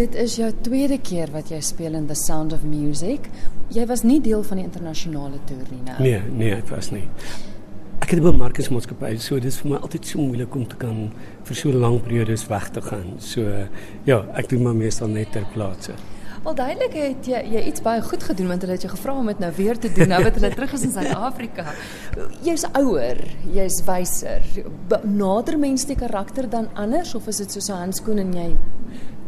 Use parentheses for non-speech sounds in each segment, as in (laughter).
dit is jou tweede keer wat jy speel in The Sound of Music. Jy was nie deel van die internasionale toer nie, nou. Nee, nee, ek was nie. Ek het by Marcus Maatskappy, so dis vir my altyd so moeilik om te kan vir so lank periodes weg te gaan. So ja, ek doen maar meestal net ter plaatse. Wel duidelik het jy jy iets baie goed gedoen want hulle het jou gevra om dit nou weer te doen nou wat hulle (laughs) terug is in Suid-Afrika. Jy's ouer, jy's wyser. Nader mens die karakter dan anders of is dit soos 'n handskoen en jy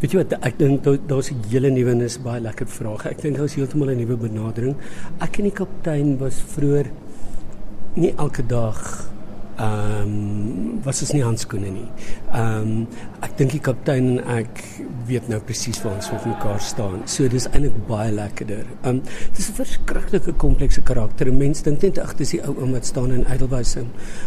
Weet jy wat ek dink daar's 'n hele nuwe en is baie lekker vraag. Ek dink daar's heeltemal 'n nuwe benadering. Ek en die kaptein was vroeër nie elke dag ehm um, was is nie handskoene nie. Ehm um, ek dink die kaptein en ek weet nou presies waar ons op mekaar staan. So dis eintlik baie lekkerder. Ehm um, dis 'n verskriklike komplekse karakter. Mense dink net ag dis die ou ou wat staan in Edelweiss.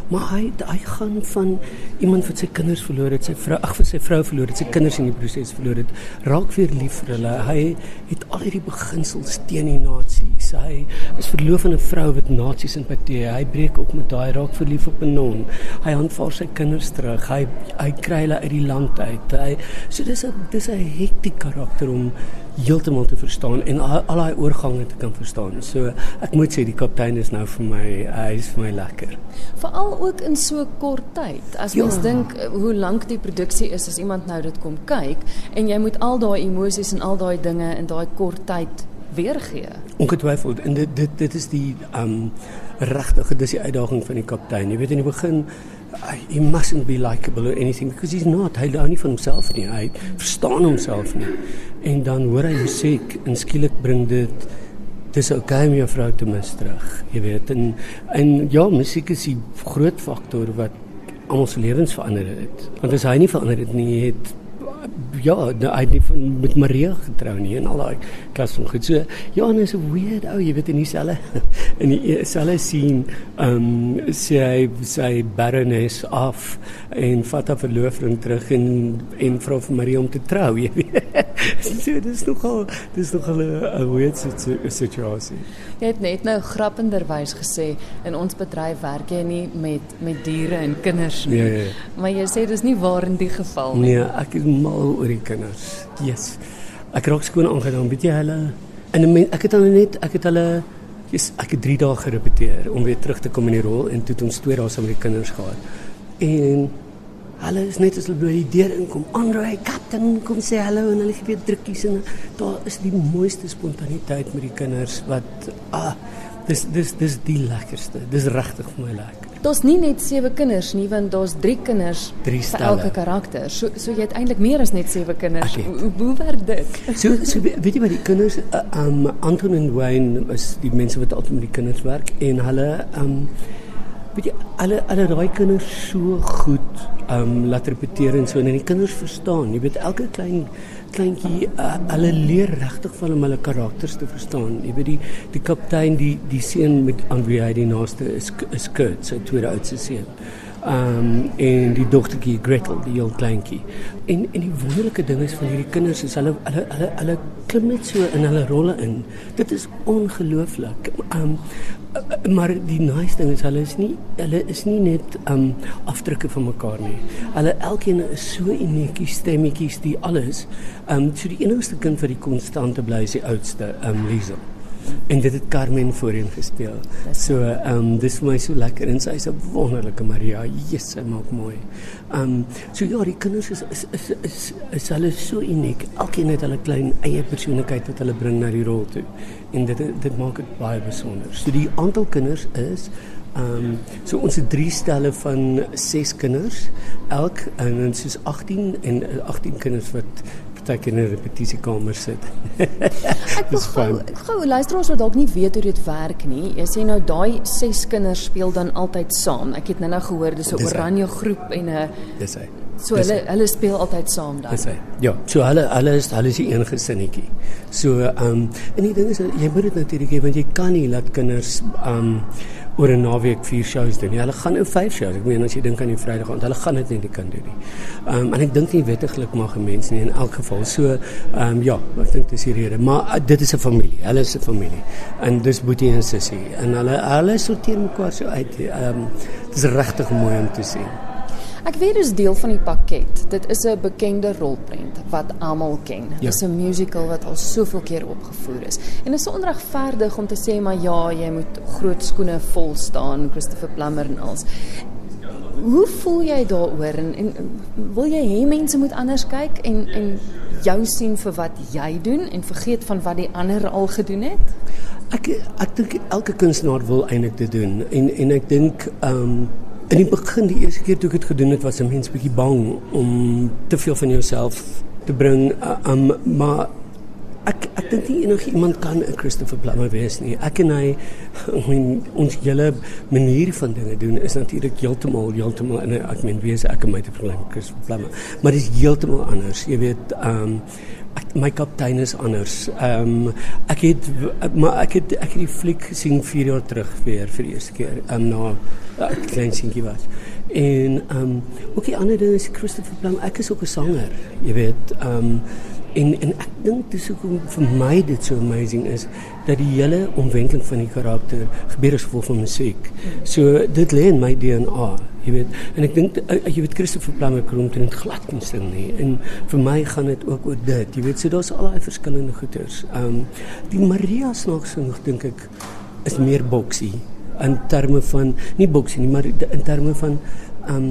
Maar hy hy gaan van iemand wat sy kinders verloor het, sy vrou ag vir sy vrou verloor het, sy kinders in die proses verloor het, raak weer lief vir hulle. Hy het al hierdie beginsels teen die nasies. Hy is verloof aan 'n vrou wat nasies simpatie. Hy breek op met daai raak verlief op 'n non. Hy aanvaar sy kinders terug. Hy hy kry hulle uit die land uit. Hy so dis 'n dis 'n hektiese karakter om heeltemal te verstaan en al, al daai oorgange te kan verstaan. So ek moet sê die kaptein is nou vir my hy is vir my lekker. Veral ook in so kort tyd. As mens ja. dink eh, hoe lank die produksie is as iemand nou dit kom kyk en jy moet al daai emosies en al daai dinge in daai kort tyd weergee. Ongetwyfeld en dit dit dit is die um regtig dis die uitdaging van die kaptein. Jy weet in die begin he mustn't be likable or anything because he's not. Hy hou nie van homself nie. Hy verstaan homself nie. En dan hoor hy musiek en skielik bring dit dis okay om jou vrou te mis terug. Jy weet en en ja, musiek is 'n groot faktor wat se lewens verander het. Want as hy nie verander het nie, het ja, nou, hy het nie met Maria getrou nie en al daai klas van goed. So Johan is 'n weird ou, jy weet in dieselfde (laughs) in dieselfde sien ehm um, sê hy sy baroness af en vat haar verloofring terug en en vra vir Maria om te trou, jy weet. (laughs) so dis nogal dis nogal 'n weird situasie. Jy het net nou grappenderwys gesê in ons bedryf werk jy nie met met diere en kinders nie. Ja, ja. Maar jy sê dis nie waar in die geval nie. Nee, ek is mal oor die kinders. Yes. Ek raak skoon aangedaan, weet jy hulle en ek het hulle net ek het hulle yes, ek het 3 dae gerepeteer om weer terug te kom in die rol en toe het ons twee dae saam met die kinders gehad. En hulle is net as hulle by die deur inkom, Andre, kaptein, kom sê hallo en hulle gee weer drukkies en daar is die mooiste spontaniteit met die kinders wat ah dis dis dis die lekkerste. Dis regtig vir my lekker. Daar's nie net sewe kinders nie, want daar's 3 kinders drie vir elke karakter. So so jy het eintlik meer as net sewe kinders. Hoe, hoe werk dit? So so weet jy wat die kinders uh, um Anton en Wayne is die mense wat altyd met die kinders werk en hulle um weet jy alle alle daai kinders so goed um laat repeteer en so en, die kinders verstaan. Jy weet elke klein kleintjie uh, hulle leer regtig van hom hulle karakters te verstaan. Jy weet die die kaptein die die seun met aan wie hy die naaste is is Kurt, sy tweede oudste seun. Um, en die dogtertjie Gretel, die heel kleintjie. En en die wonderlike ding is van hierdie kinders is hulle hulle hulle hulle klim net so in hulle rolle in. Dit is ongelooflik. Um, maar die nice ding is hulle is nie hulle is nie net um afdrukke van mekaar nie. Hulle elkeen is so uniekie stemmetjies die alles. Um so die enigste kind wat die konstante bly is die oudste, um Liesel. En dit het Carmen voorheen gespeel. So um dis vir my so lekker en sy is 'n wonderlike Maria. Jesus, sy maak mooi. Um so ja, die kinders is is is is, is hulle so uniek. Elkeen het hulle klein eie persoonlikheid wat hulle bring na die rol toe en dit dit maak dit baie besonder. So die aantal kinders is ehm um, so ons het drie stelle van 6 kinders elk en ons is 18 en 18 kinders wat partyke in 'n repetisiekamer sit. (laughs) ek wil gou gou luister ons wat dalk nie weet hoe dit werk nie. Jy sê nou daai 6 kinders speel dan altyd saam. Ek het nou-nou gehoor dis 'n oranje groep en 'n Dis hy. So hulle hulle speel altyd saam dan. Dis hy. Ja, so hulle hulle is hulle is een gesinnetjie. So ehm um, en die ding is jy moet dit natuurlik hê want jy kan nie laat kinders ehm um, oor 'n naweek vier shows doen nie. Hulle gaan in vyf shows. Ek meen as jy dink aan die Vrydag aand, hulle gaan dit nie kan doen nie. Ehm um, en ek dink nie wettiglik mag mense nie in elk geval. So ehm um, ja, ek dink dis die rede, maar uh, dit is 'n familie. Hulle is 'n familie. En dis Boetie en Sissie en hulle hulle sorteer mekaar so uit. Ehm um, dis regtig mooi om te sien. Ek weet dis deel van die pakket. Dit is 'n bekende rolprent wat almal ken. Ja. Dit is 'n musical wat al soveel keer opgevoer is. En dit is onregverdig om te sê maar ja, jy moet groot skoene vol staan, Christopher Plummer en als. Hoe voel jy daaroor en, en wil jy hê mense moet anders kyk en en jou sien vir wat jy doen en vergeet van wat die ander al gedoen het? Ek ek dink elke kunstenaar wil eintlik dit doen en en ek dink ehm um, In die begin die eerste keer toe ek dit gedoen het, was 'n mens bietjie bang om te veel van jouself te bring. Uh, um, maar ek ek dink nie enige iemand kan 'n Christopher Plummer wees nie. Ek en (laughs) en ons hele manier van dinge doen is natuurlik heeltemal heeltemal in 'n ek meen wees ek en my te vergelyk Christopher Plummer. Maar dit is heeltemal anders. Jy weet, um, my kaptein is anders. Ehm um, ek het maar ek het ek het die fliek gesien 4 jaar terug weer vir die eerste keer. Ehm um, na nou, 'n klein seentjie was. En ehm um, ook die ander ding is Christopher Plum. Ek is ook 'n sanger, jy weet. Ehm um, en en ek dink dis hoekom vir my dit so amazing is dat die hele omwenteling van die karakter gebeur as gevolg van musiek. So dit lê in my DNA. Jy weet, en ek dink uh, jy weet Christopher Plummer kom teen glad nie sing nie. En vir my gaan dit ook oor dit. Jy weet, so daar's al daai verskillende goeters. Ehm um, die Maria snaaks sing dink ek is meer boksie in terme van nie boksie nie, maar in terme van ehm um,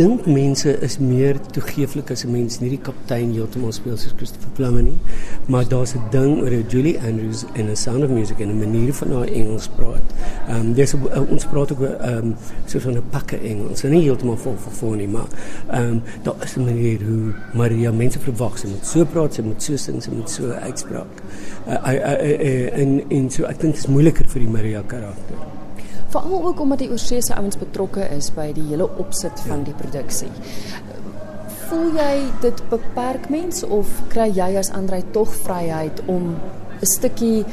dink mense is meer toegeeflik as 'n mens nie die kaptein heeltemal speel soos Christopher Plummer nie, maar daar's 'n ding oor Julie Andrews en 'n sound of music en 'n manier van haar Engels praat. Ehm um, dis uh, ons praat ook ehm um, so van 'n pakke Engels. En nie heeltemal vol vir voor nie, maar ehm um, daar is 'n manier hoe Maria mense verwag sy moet so praat, sy moet so sing, sy moet so uitspraak. Uh, uh, uh, uh, uh, en en so ek dink dit is moeiliker vir die Maria karakter. Veral ook omdat die oorseese ouens betrokke is by die hele opsit van die produksie. Voel jy dit beperk mense of kry jy as Andrei tog vryheid om 'n stukkie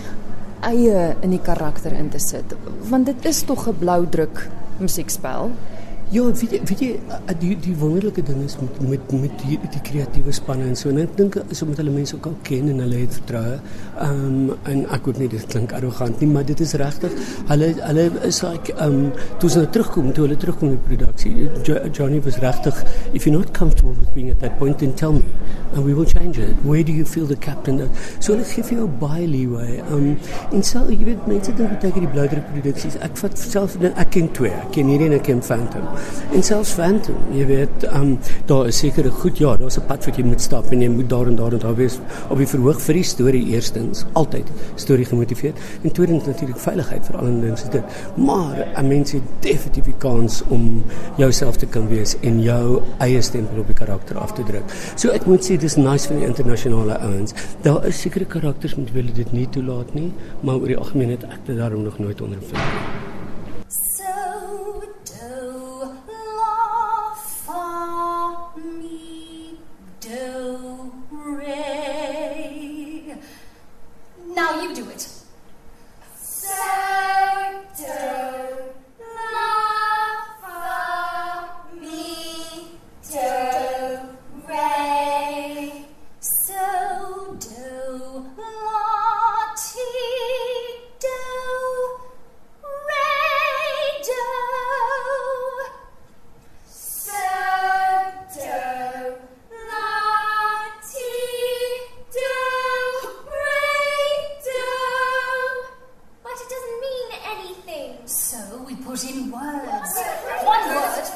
eie in die karakter in te sit? Want dit is tog 'n blou druk musiekspel. Ja, weet jy, weet jy eh, die die wonderlike ding is met met met die kreatiewe spanne en so en ek dink is omdat hulle mense ook al ken en hulle het vertroue. Ehm um, en ek hoop nie dit klink arrogant nie, maar dit is regtig hulle hulle is like ehm um, toe hulle terugkom, toe hulle terugkom in die produksie. Jo, Johnny was regtig if you're not comfortable with being at that point then tell me and we will change it. Where do you feel the captain? So hulle gee vir jou baie leeway. Ehm um, en so jy weet mense dink dat ek die blou-druk produksies, ek vat self ek ken twee. Ek ken hierdie en ek ken Phantom en selfs Phantom, jy weet, um, daar is sekere goed ja, daar's 'n pad wat jy moet stap en jy moet daar en daar en daar wees op die verhoog vir die storie eerstens, altyd storie gemotiveerd en tweedens natuurlik veiligheid vir al die dinge se dit. Maar 'n mens het definitief die kans om jouself te kan wees en jou eie stempel op die karakter af te druk. So ek moet sê dis nice van die internasionale ouens. Daar is sekere karakters met wie hulle dit nie toelaat nie, maar oor die algemeen het ek dit daarom nog nooit ondervind nie. On one word. Yes,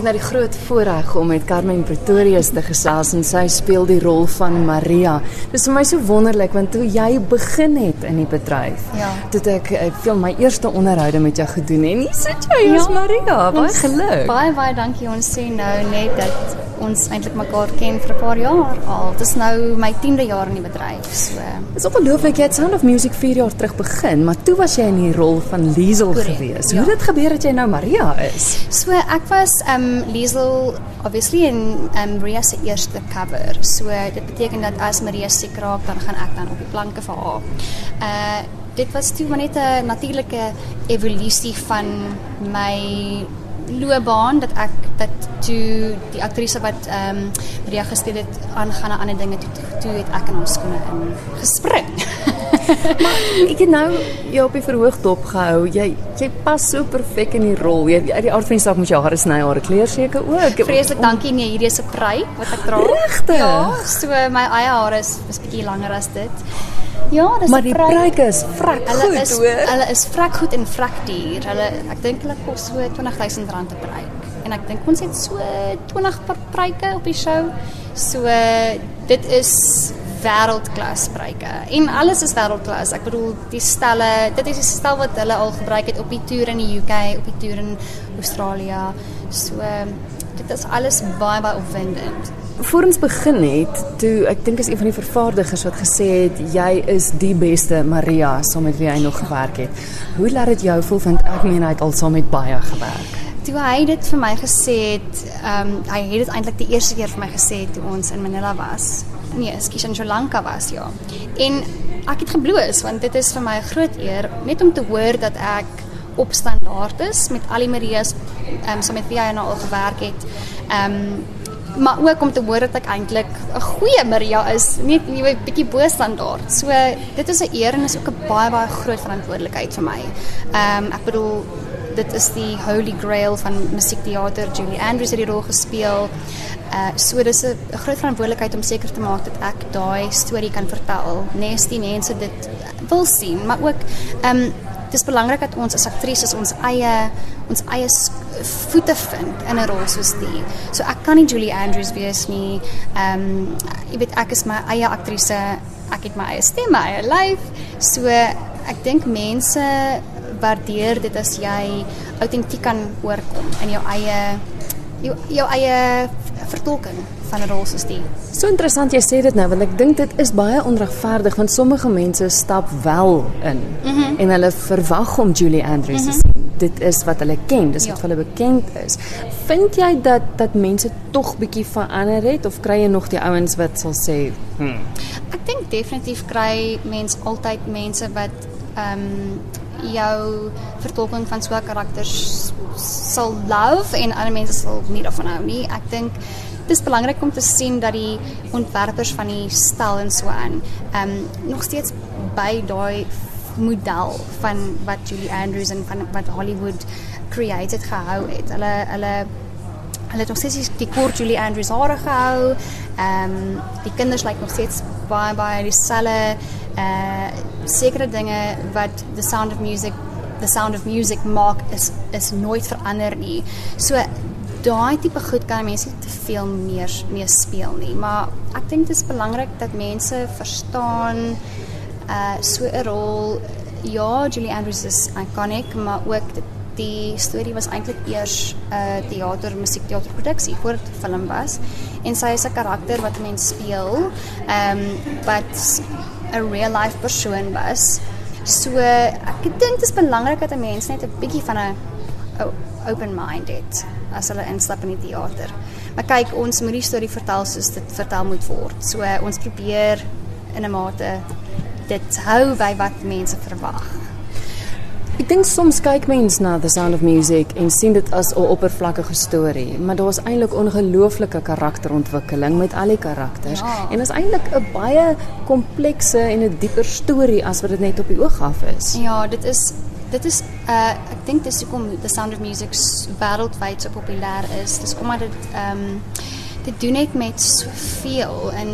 het nou die groot voorreg om met Carmen Pretorius te gesels en sy speel die rol van Maria. Dis vir my so wonderlik want toe jy begin het in die bedryf, Ja. toe het ek ek veel my eerste onderhoude met jou gedoen en hier sit jy as Ja. Maria. Baie geluk. Baie baie dankie. Ons sê nou net dat ons eintlik mekaar ken vir 'n paar jaar al. Dit is nou my 10de jaar in die bedryf. So Dis ongelooflik jy het Sound of Music 4 jaar terug begin, maar toe was jy in die rol van Liesel gewees. ja. Hoe het dit gebeur dat jy nou Maria is? So ek was um Liesel obviously in um Maria se eerste cover. So dit beteken dat as Maria siek raak, dan gaan ek dan op die planke vir haar. Uh dit was toe maar net 'n natuurlike evolusie van my loopbaan dat ek dat toe die aktrise wat ehm um, Maria gespeel het aangaan na ander dinge toe, toe het ek in haar skoene in gespring. (laughs) Ek het nou jou op die verhoog dop gehou. Jy jy pas so perfek in die rol. Jy uit die aard van die saak moet jy hare sny, hare kleur seker ook. Vreeslik dankie nee, hierdie is 'n prei wat ek dra. Regtig? Ja, so my eie hare is is bietjie langer as dit. Ja, dis Maar die pryke is vrek Hulle goed, is hoor. hulle is vrek goed en vrek duur. Hulle ek dink hulle kos so R20000 'n pryk. En ek dink ons het so 20 per pryke op die show. So dit is wêreldklas pryke. En alles is wêreldklas. Ek bedoel die stelle, dit is die stel wat hulle al gebruik het op die toer in die UK, op die toer in Australië. So dit is alles baie baie opwindend. Voor ons begin het, toe ek dink is een van die vervaardigers wat gesê het jy is die beste Maria saam met wie hy nog gewerk het. Hoe laat dit jou voel want ek meen hy het al saam met baie gewerk. Toe hy dit vir my gesê het, ehm um, hy het dit eintlik die eerste keer vir my gesê toe ons in Manila was. Nee, ekskuus in Sri Lanka was ja. En ek het gebloos want dit is vir my 'n groot eer net om te hoor dat ek op standaard is met al die Marias ehm um, saam met wie hy nou al gewerk het. Ehm um, maar ook om te hoor dat ek eintlik 'n goeie Maria is, net nie 'n bietjie bo standaard. So dit is 'n eer en is ook 'n baie baie groot verantwoordelikheid vir my. Ehm um, ek bedoel dit is die holy grail van musiekteater. Julie Andrews het die rol gespeel. Uh so dis 'n groot verantwoordelikheid om seker te maak dat ek daai storie kan vertel. Nes die mense dit wil sien, maar ook ehm um, dis belangrik dat ons as aktrises ons eie ons eie sk- voete vind in 'n rol soos die. So ek kan nie Julie Andrews wees nie. Um, jy weet ek is my eie aktrise. Ek het my eie stem, my eie lyf. So ek dink mense waardeer dit as jy autentiek kan oorkom in jou eie jou, jou eie vertolking van 'n rol soos die. So interessant jy sê dit nou want ek dink dit is baie onregverdig want sommige mense stap wel in mm -hmm. en hulle verwag om Julie Andrews mm -hmm. te sien. Dit is wat hulle ken, dis Ja. wat vir hulle bekend is. Vind jy dat dat mense tog bietjie verander het of kry jy nog die ouens wat sal sê, "Hm, Ek dink definitief kry mens altyd mense wat ehm um, jou vertolking van so 'n karakter sal love en ander mense sal nie daarvan hou nie. Ek dink is belangrik om te sien dat die ontwerpers van die stel en so aan um, nog steeds by daai model van wat Julie Andrews en van wat Hollywood created gehou het. Hulle hulle Hulle het nog steeds die- kort Julie Andrews hare gehou. Ehm um, die kinders lyk nog steeds baie baie dieselfde. Uh sekere dinge wat The Sound of Music The Sound of Music maak is is nooit verander nie. So daai tipe goed kan mense nie te veel meer mee speel nie, maar ek dink dit is belangrik dat mense verstaan uh so 'n rol ja, Julie Andrews is iconic, maar ook dit die storie was eintlik eers 'n uh, teater musiekteaterproduksie voor dit film was en sy is 'n karakter wat 'n mens speel ehm um, wat 'n real life persoon was. So ek dink dit is belangrik dat 'n mens net 'n bietjie van 'n o- open mind het as hulle instap in die teater. Maar kyk, ons moet die storie vertel soos dit vertel moet word. So ons probeer in 'n mate dit hou by wat mense verwag. Ek dink soms kyk mens na The Sound of Music en sien dit as 'n oppervlakkige storie, maar daar's eintlik ongelooflike karakterontwikkeling met al die karakters Ja. en is eintlik 'n baie komplekse en 'n dieper storie as wat dit net op die oog af is. Ja, dit is dit is uh ek dink dis hoekom The Sound of Music wêreldwyd so populêr is. Dis omdat dit ehm um, dit doen net met soveel in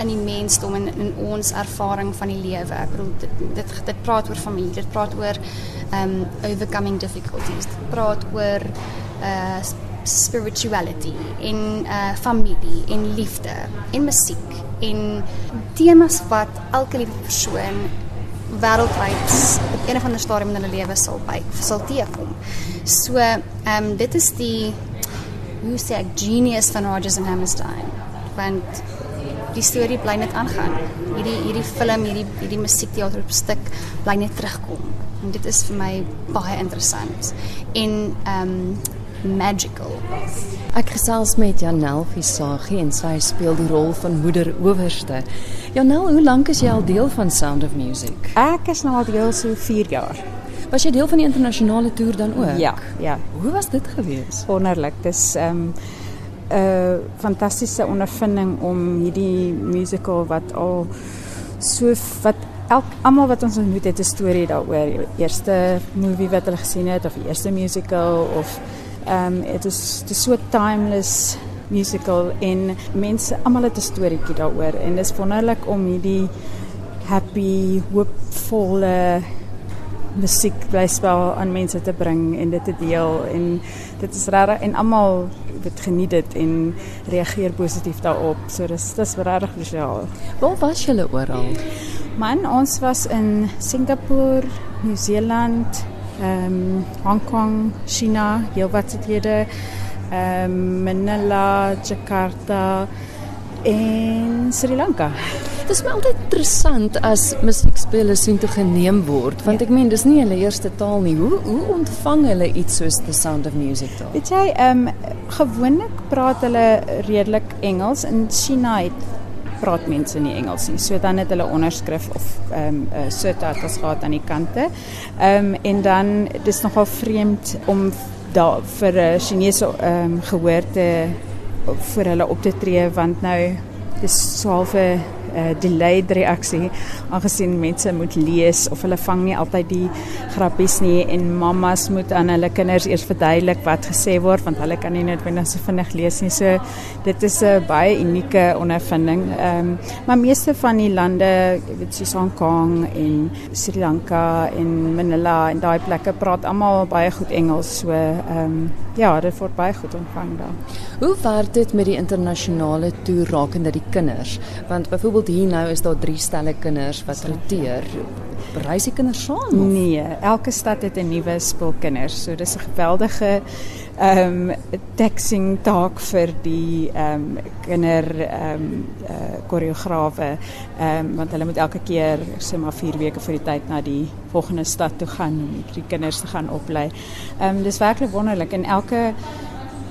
in die mensdom en in ons ervaring van die lewe. Ek bedoel dit dit dit praat oor familie, dit praat oor ehm um, overcoming difficulties. Dit praat oor uh spirituality en uh familie en liefde en musiek en temas wat elke liewe persoon wêreldwyd op een of ander stadium in hulle lewe sal by sal teekom. So, ehm um, dit is die hoe sê ek genius van Rogers and Hammerstein. Want die storie bly net aangaan. Hierdie hierdie film, hierdie hierdie musiekteater op stuk bly net terugkom. En dit is vir my baie interessant. En ehm um, magical. Ek gesels met Janel Visagie en sy speel die rol van moeder owerste. Janel, hoe lank is jy al deel van Sound of Music? Ek is nou al deel so 4 jaar. Was jy deel van die internasionale toer dan ook? Ja, ja. Hoe was dit gewees? Wonderlik. Dis ehm um, 'n uh, fantastiese ondervinding om hierdie musical wat al so wat elk almal wat ons ontmoet het 'n storie daaroor. Eerste movie wat hulle gesien het of die eerste musical of um, dit is dit is so timeless musical en mense almal het 'n storieetjie daaroor en dit is wonderlik om hierdie happy, hoopvolle musiek blyspel aan mense te bring en dit te deel en dit is regtig en almal het geniet dit en reageer positief daarop. So dis dis regtig spesiaal. Waar was julle oral? Man, ons was in Singapore, Nieu-Seeland, ehm um, Hong Kong, China, heelwat stede, ehm um, Manila, Jakarta en Sri Lanka. Dit is my altyd interessant as musiekspelers sien toe geneem word, want ja. ek meen dis nie hulle eerste taal nie. Hoe hoe ontvang hulle iets soos The Sound of Music dan? Weet jy, ehm um, gewoonlik praat hulle redelik Engels in China het praat mense nie Engels nie. So dan het hulle onderskrif of ehm um, uh, subtitles gehad aan die kante. Ehm en dan dis nogal vreemd om daar vir 'n uh, Chinese ehm um, gehoor vir hulle op te tree want nou dis so half uh, delayed reaksie aangesien mense moet lees of hulle vang nie altyd die grappies nie en mammas moet aan hulle kinders eers verduidelik wat gesê word want hulle kan nie noodwendig so vinnig lees nie. So dit is 'n baie unieke ondervinding. Ehm um, maar meeste van die lande, weet soos Hong Kong en Sri Lanka en Manila en daai plekke praat almal baie goed Engels. So ehm um, ja, dit word baie goed ontvang daar. Hoe werk dit met die internasionale toer rakende die kinders? Want byvoorbeeld hier nou is daar drie stelle kinders wat roteer. Reis die kinders saam? Nee, elke stad het 'n nuwe spul kinders. So dis 'n geweldige ehm um, taxing taak vir die ehm um, kinder ehm um, uh, koreograwe. Ehm um, want hulle moet elke keer sê maar 4 weke vir die tyd na die volgende stad toe gaan om die kinders te gaan oplei. Ehm um, dis werklik wonderlik en elke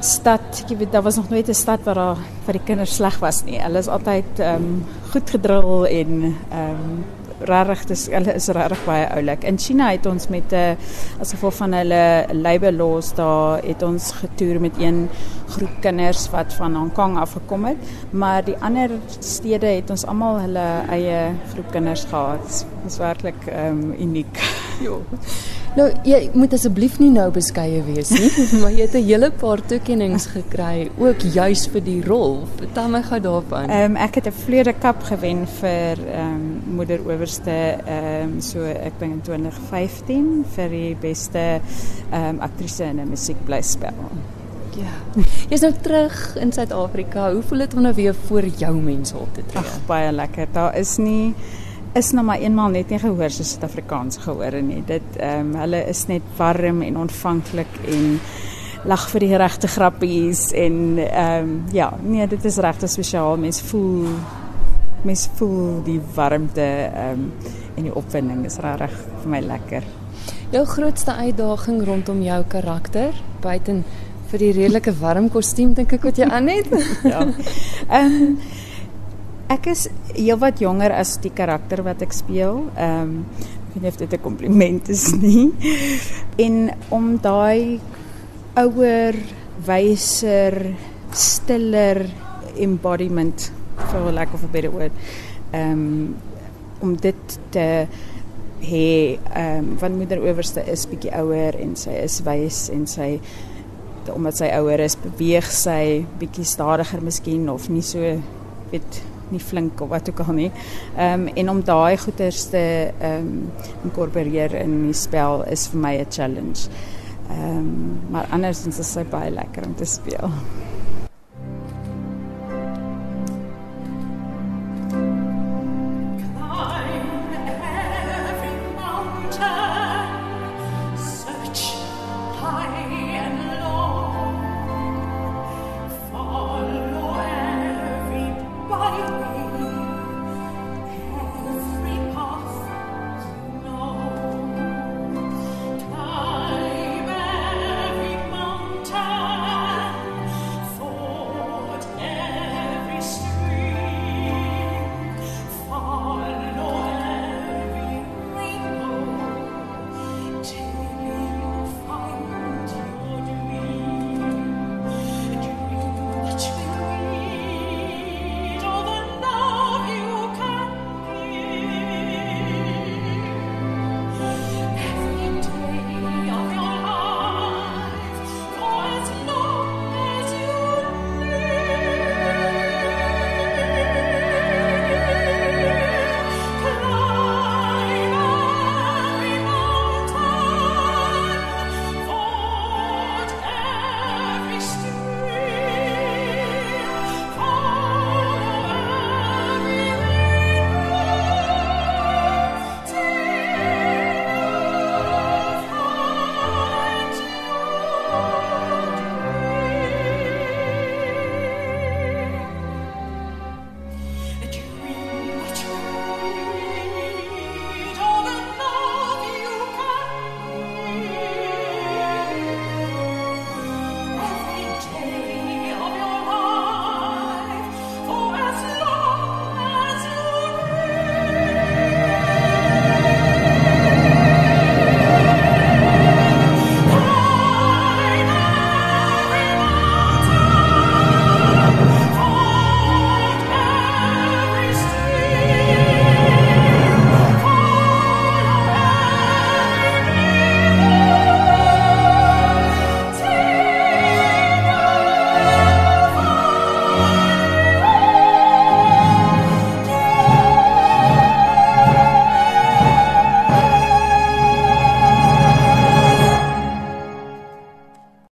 stad, ek weet daar was nog nooit 'n stad waar daar vir die kinders sleg was nie. Hulle is altyd ehm um, goed gedrul en ehm um, regtig dis hulle is regtig baie oulik. In China het ons met 'n uh, as gevolg van hulle labor laws daar het ons getoer met een groep kinders wat van Hong Kong af gekom het, maar die ander stede het ons almal hulle eie groep kinders gehad. Dit is werklik ehm um, uniek. Ja. Nou, jy moet asseblief nie nou beskeie wees nie, (laughs) maar jy het 'n hele paar toekennings gekry ook juis vir die rol. Vertel my gou daarvan. Ehm um, ek het 'n vleurde kap gewen vir ehm um, moeder owerste ehm um, so ek dink in 2015 vir die beste ehm um, aktrise in 'n musiekblyspel. Ja. Jy's nou terug in Suid-Afrika. Hoe voel dit om nou weer voor jou mense op te tree? Ag, baie lekker. Daar is nie is nou maar eenmaal net nie gehoor soos Suid-Afrikaans gehoor nie. Dit ehm um, hulle is net warm en ontvanklik en lag vir die regte grappies en ehm um, ja, nee, dit is regtig spesiaal. Mense voel mense voel die warmte ehm um, en die opwinding is regtig vir my lekker. Jou grootste uitdaging rondom jou karakter, buiten vir die redelike warm kostuum dink ek wat jy aan het? (laughs) ja. (laughs) Ehm um, Ek is heelwat jonger as die karakter wat ek speel. Ehm um, ek weet nie of dit 'n kompliment is nie. En om daai ouer, wyser, stiller embodiment for lack of a better word. Ehm um, om dit te hê ehm um, van moeder owerste is bietjie ouer en sy is wys en sy omdat sy ouer is, beweeg sy bietjie stadiger miskien of nie so weet nie flink of wat ook al nie. Ehm um, en om daai goeters te ehm um, inkorporeer in die spel is vir my 'n challenge. Ehm um, maar andersins is sy baie lekker om te speel.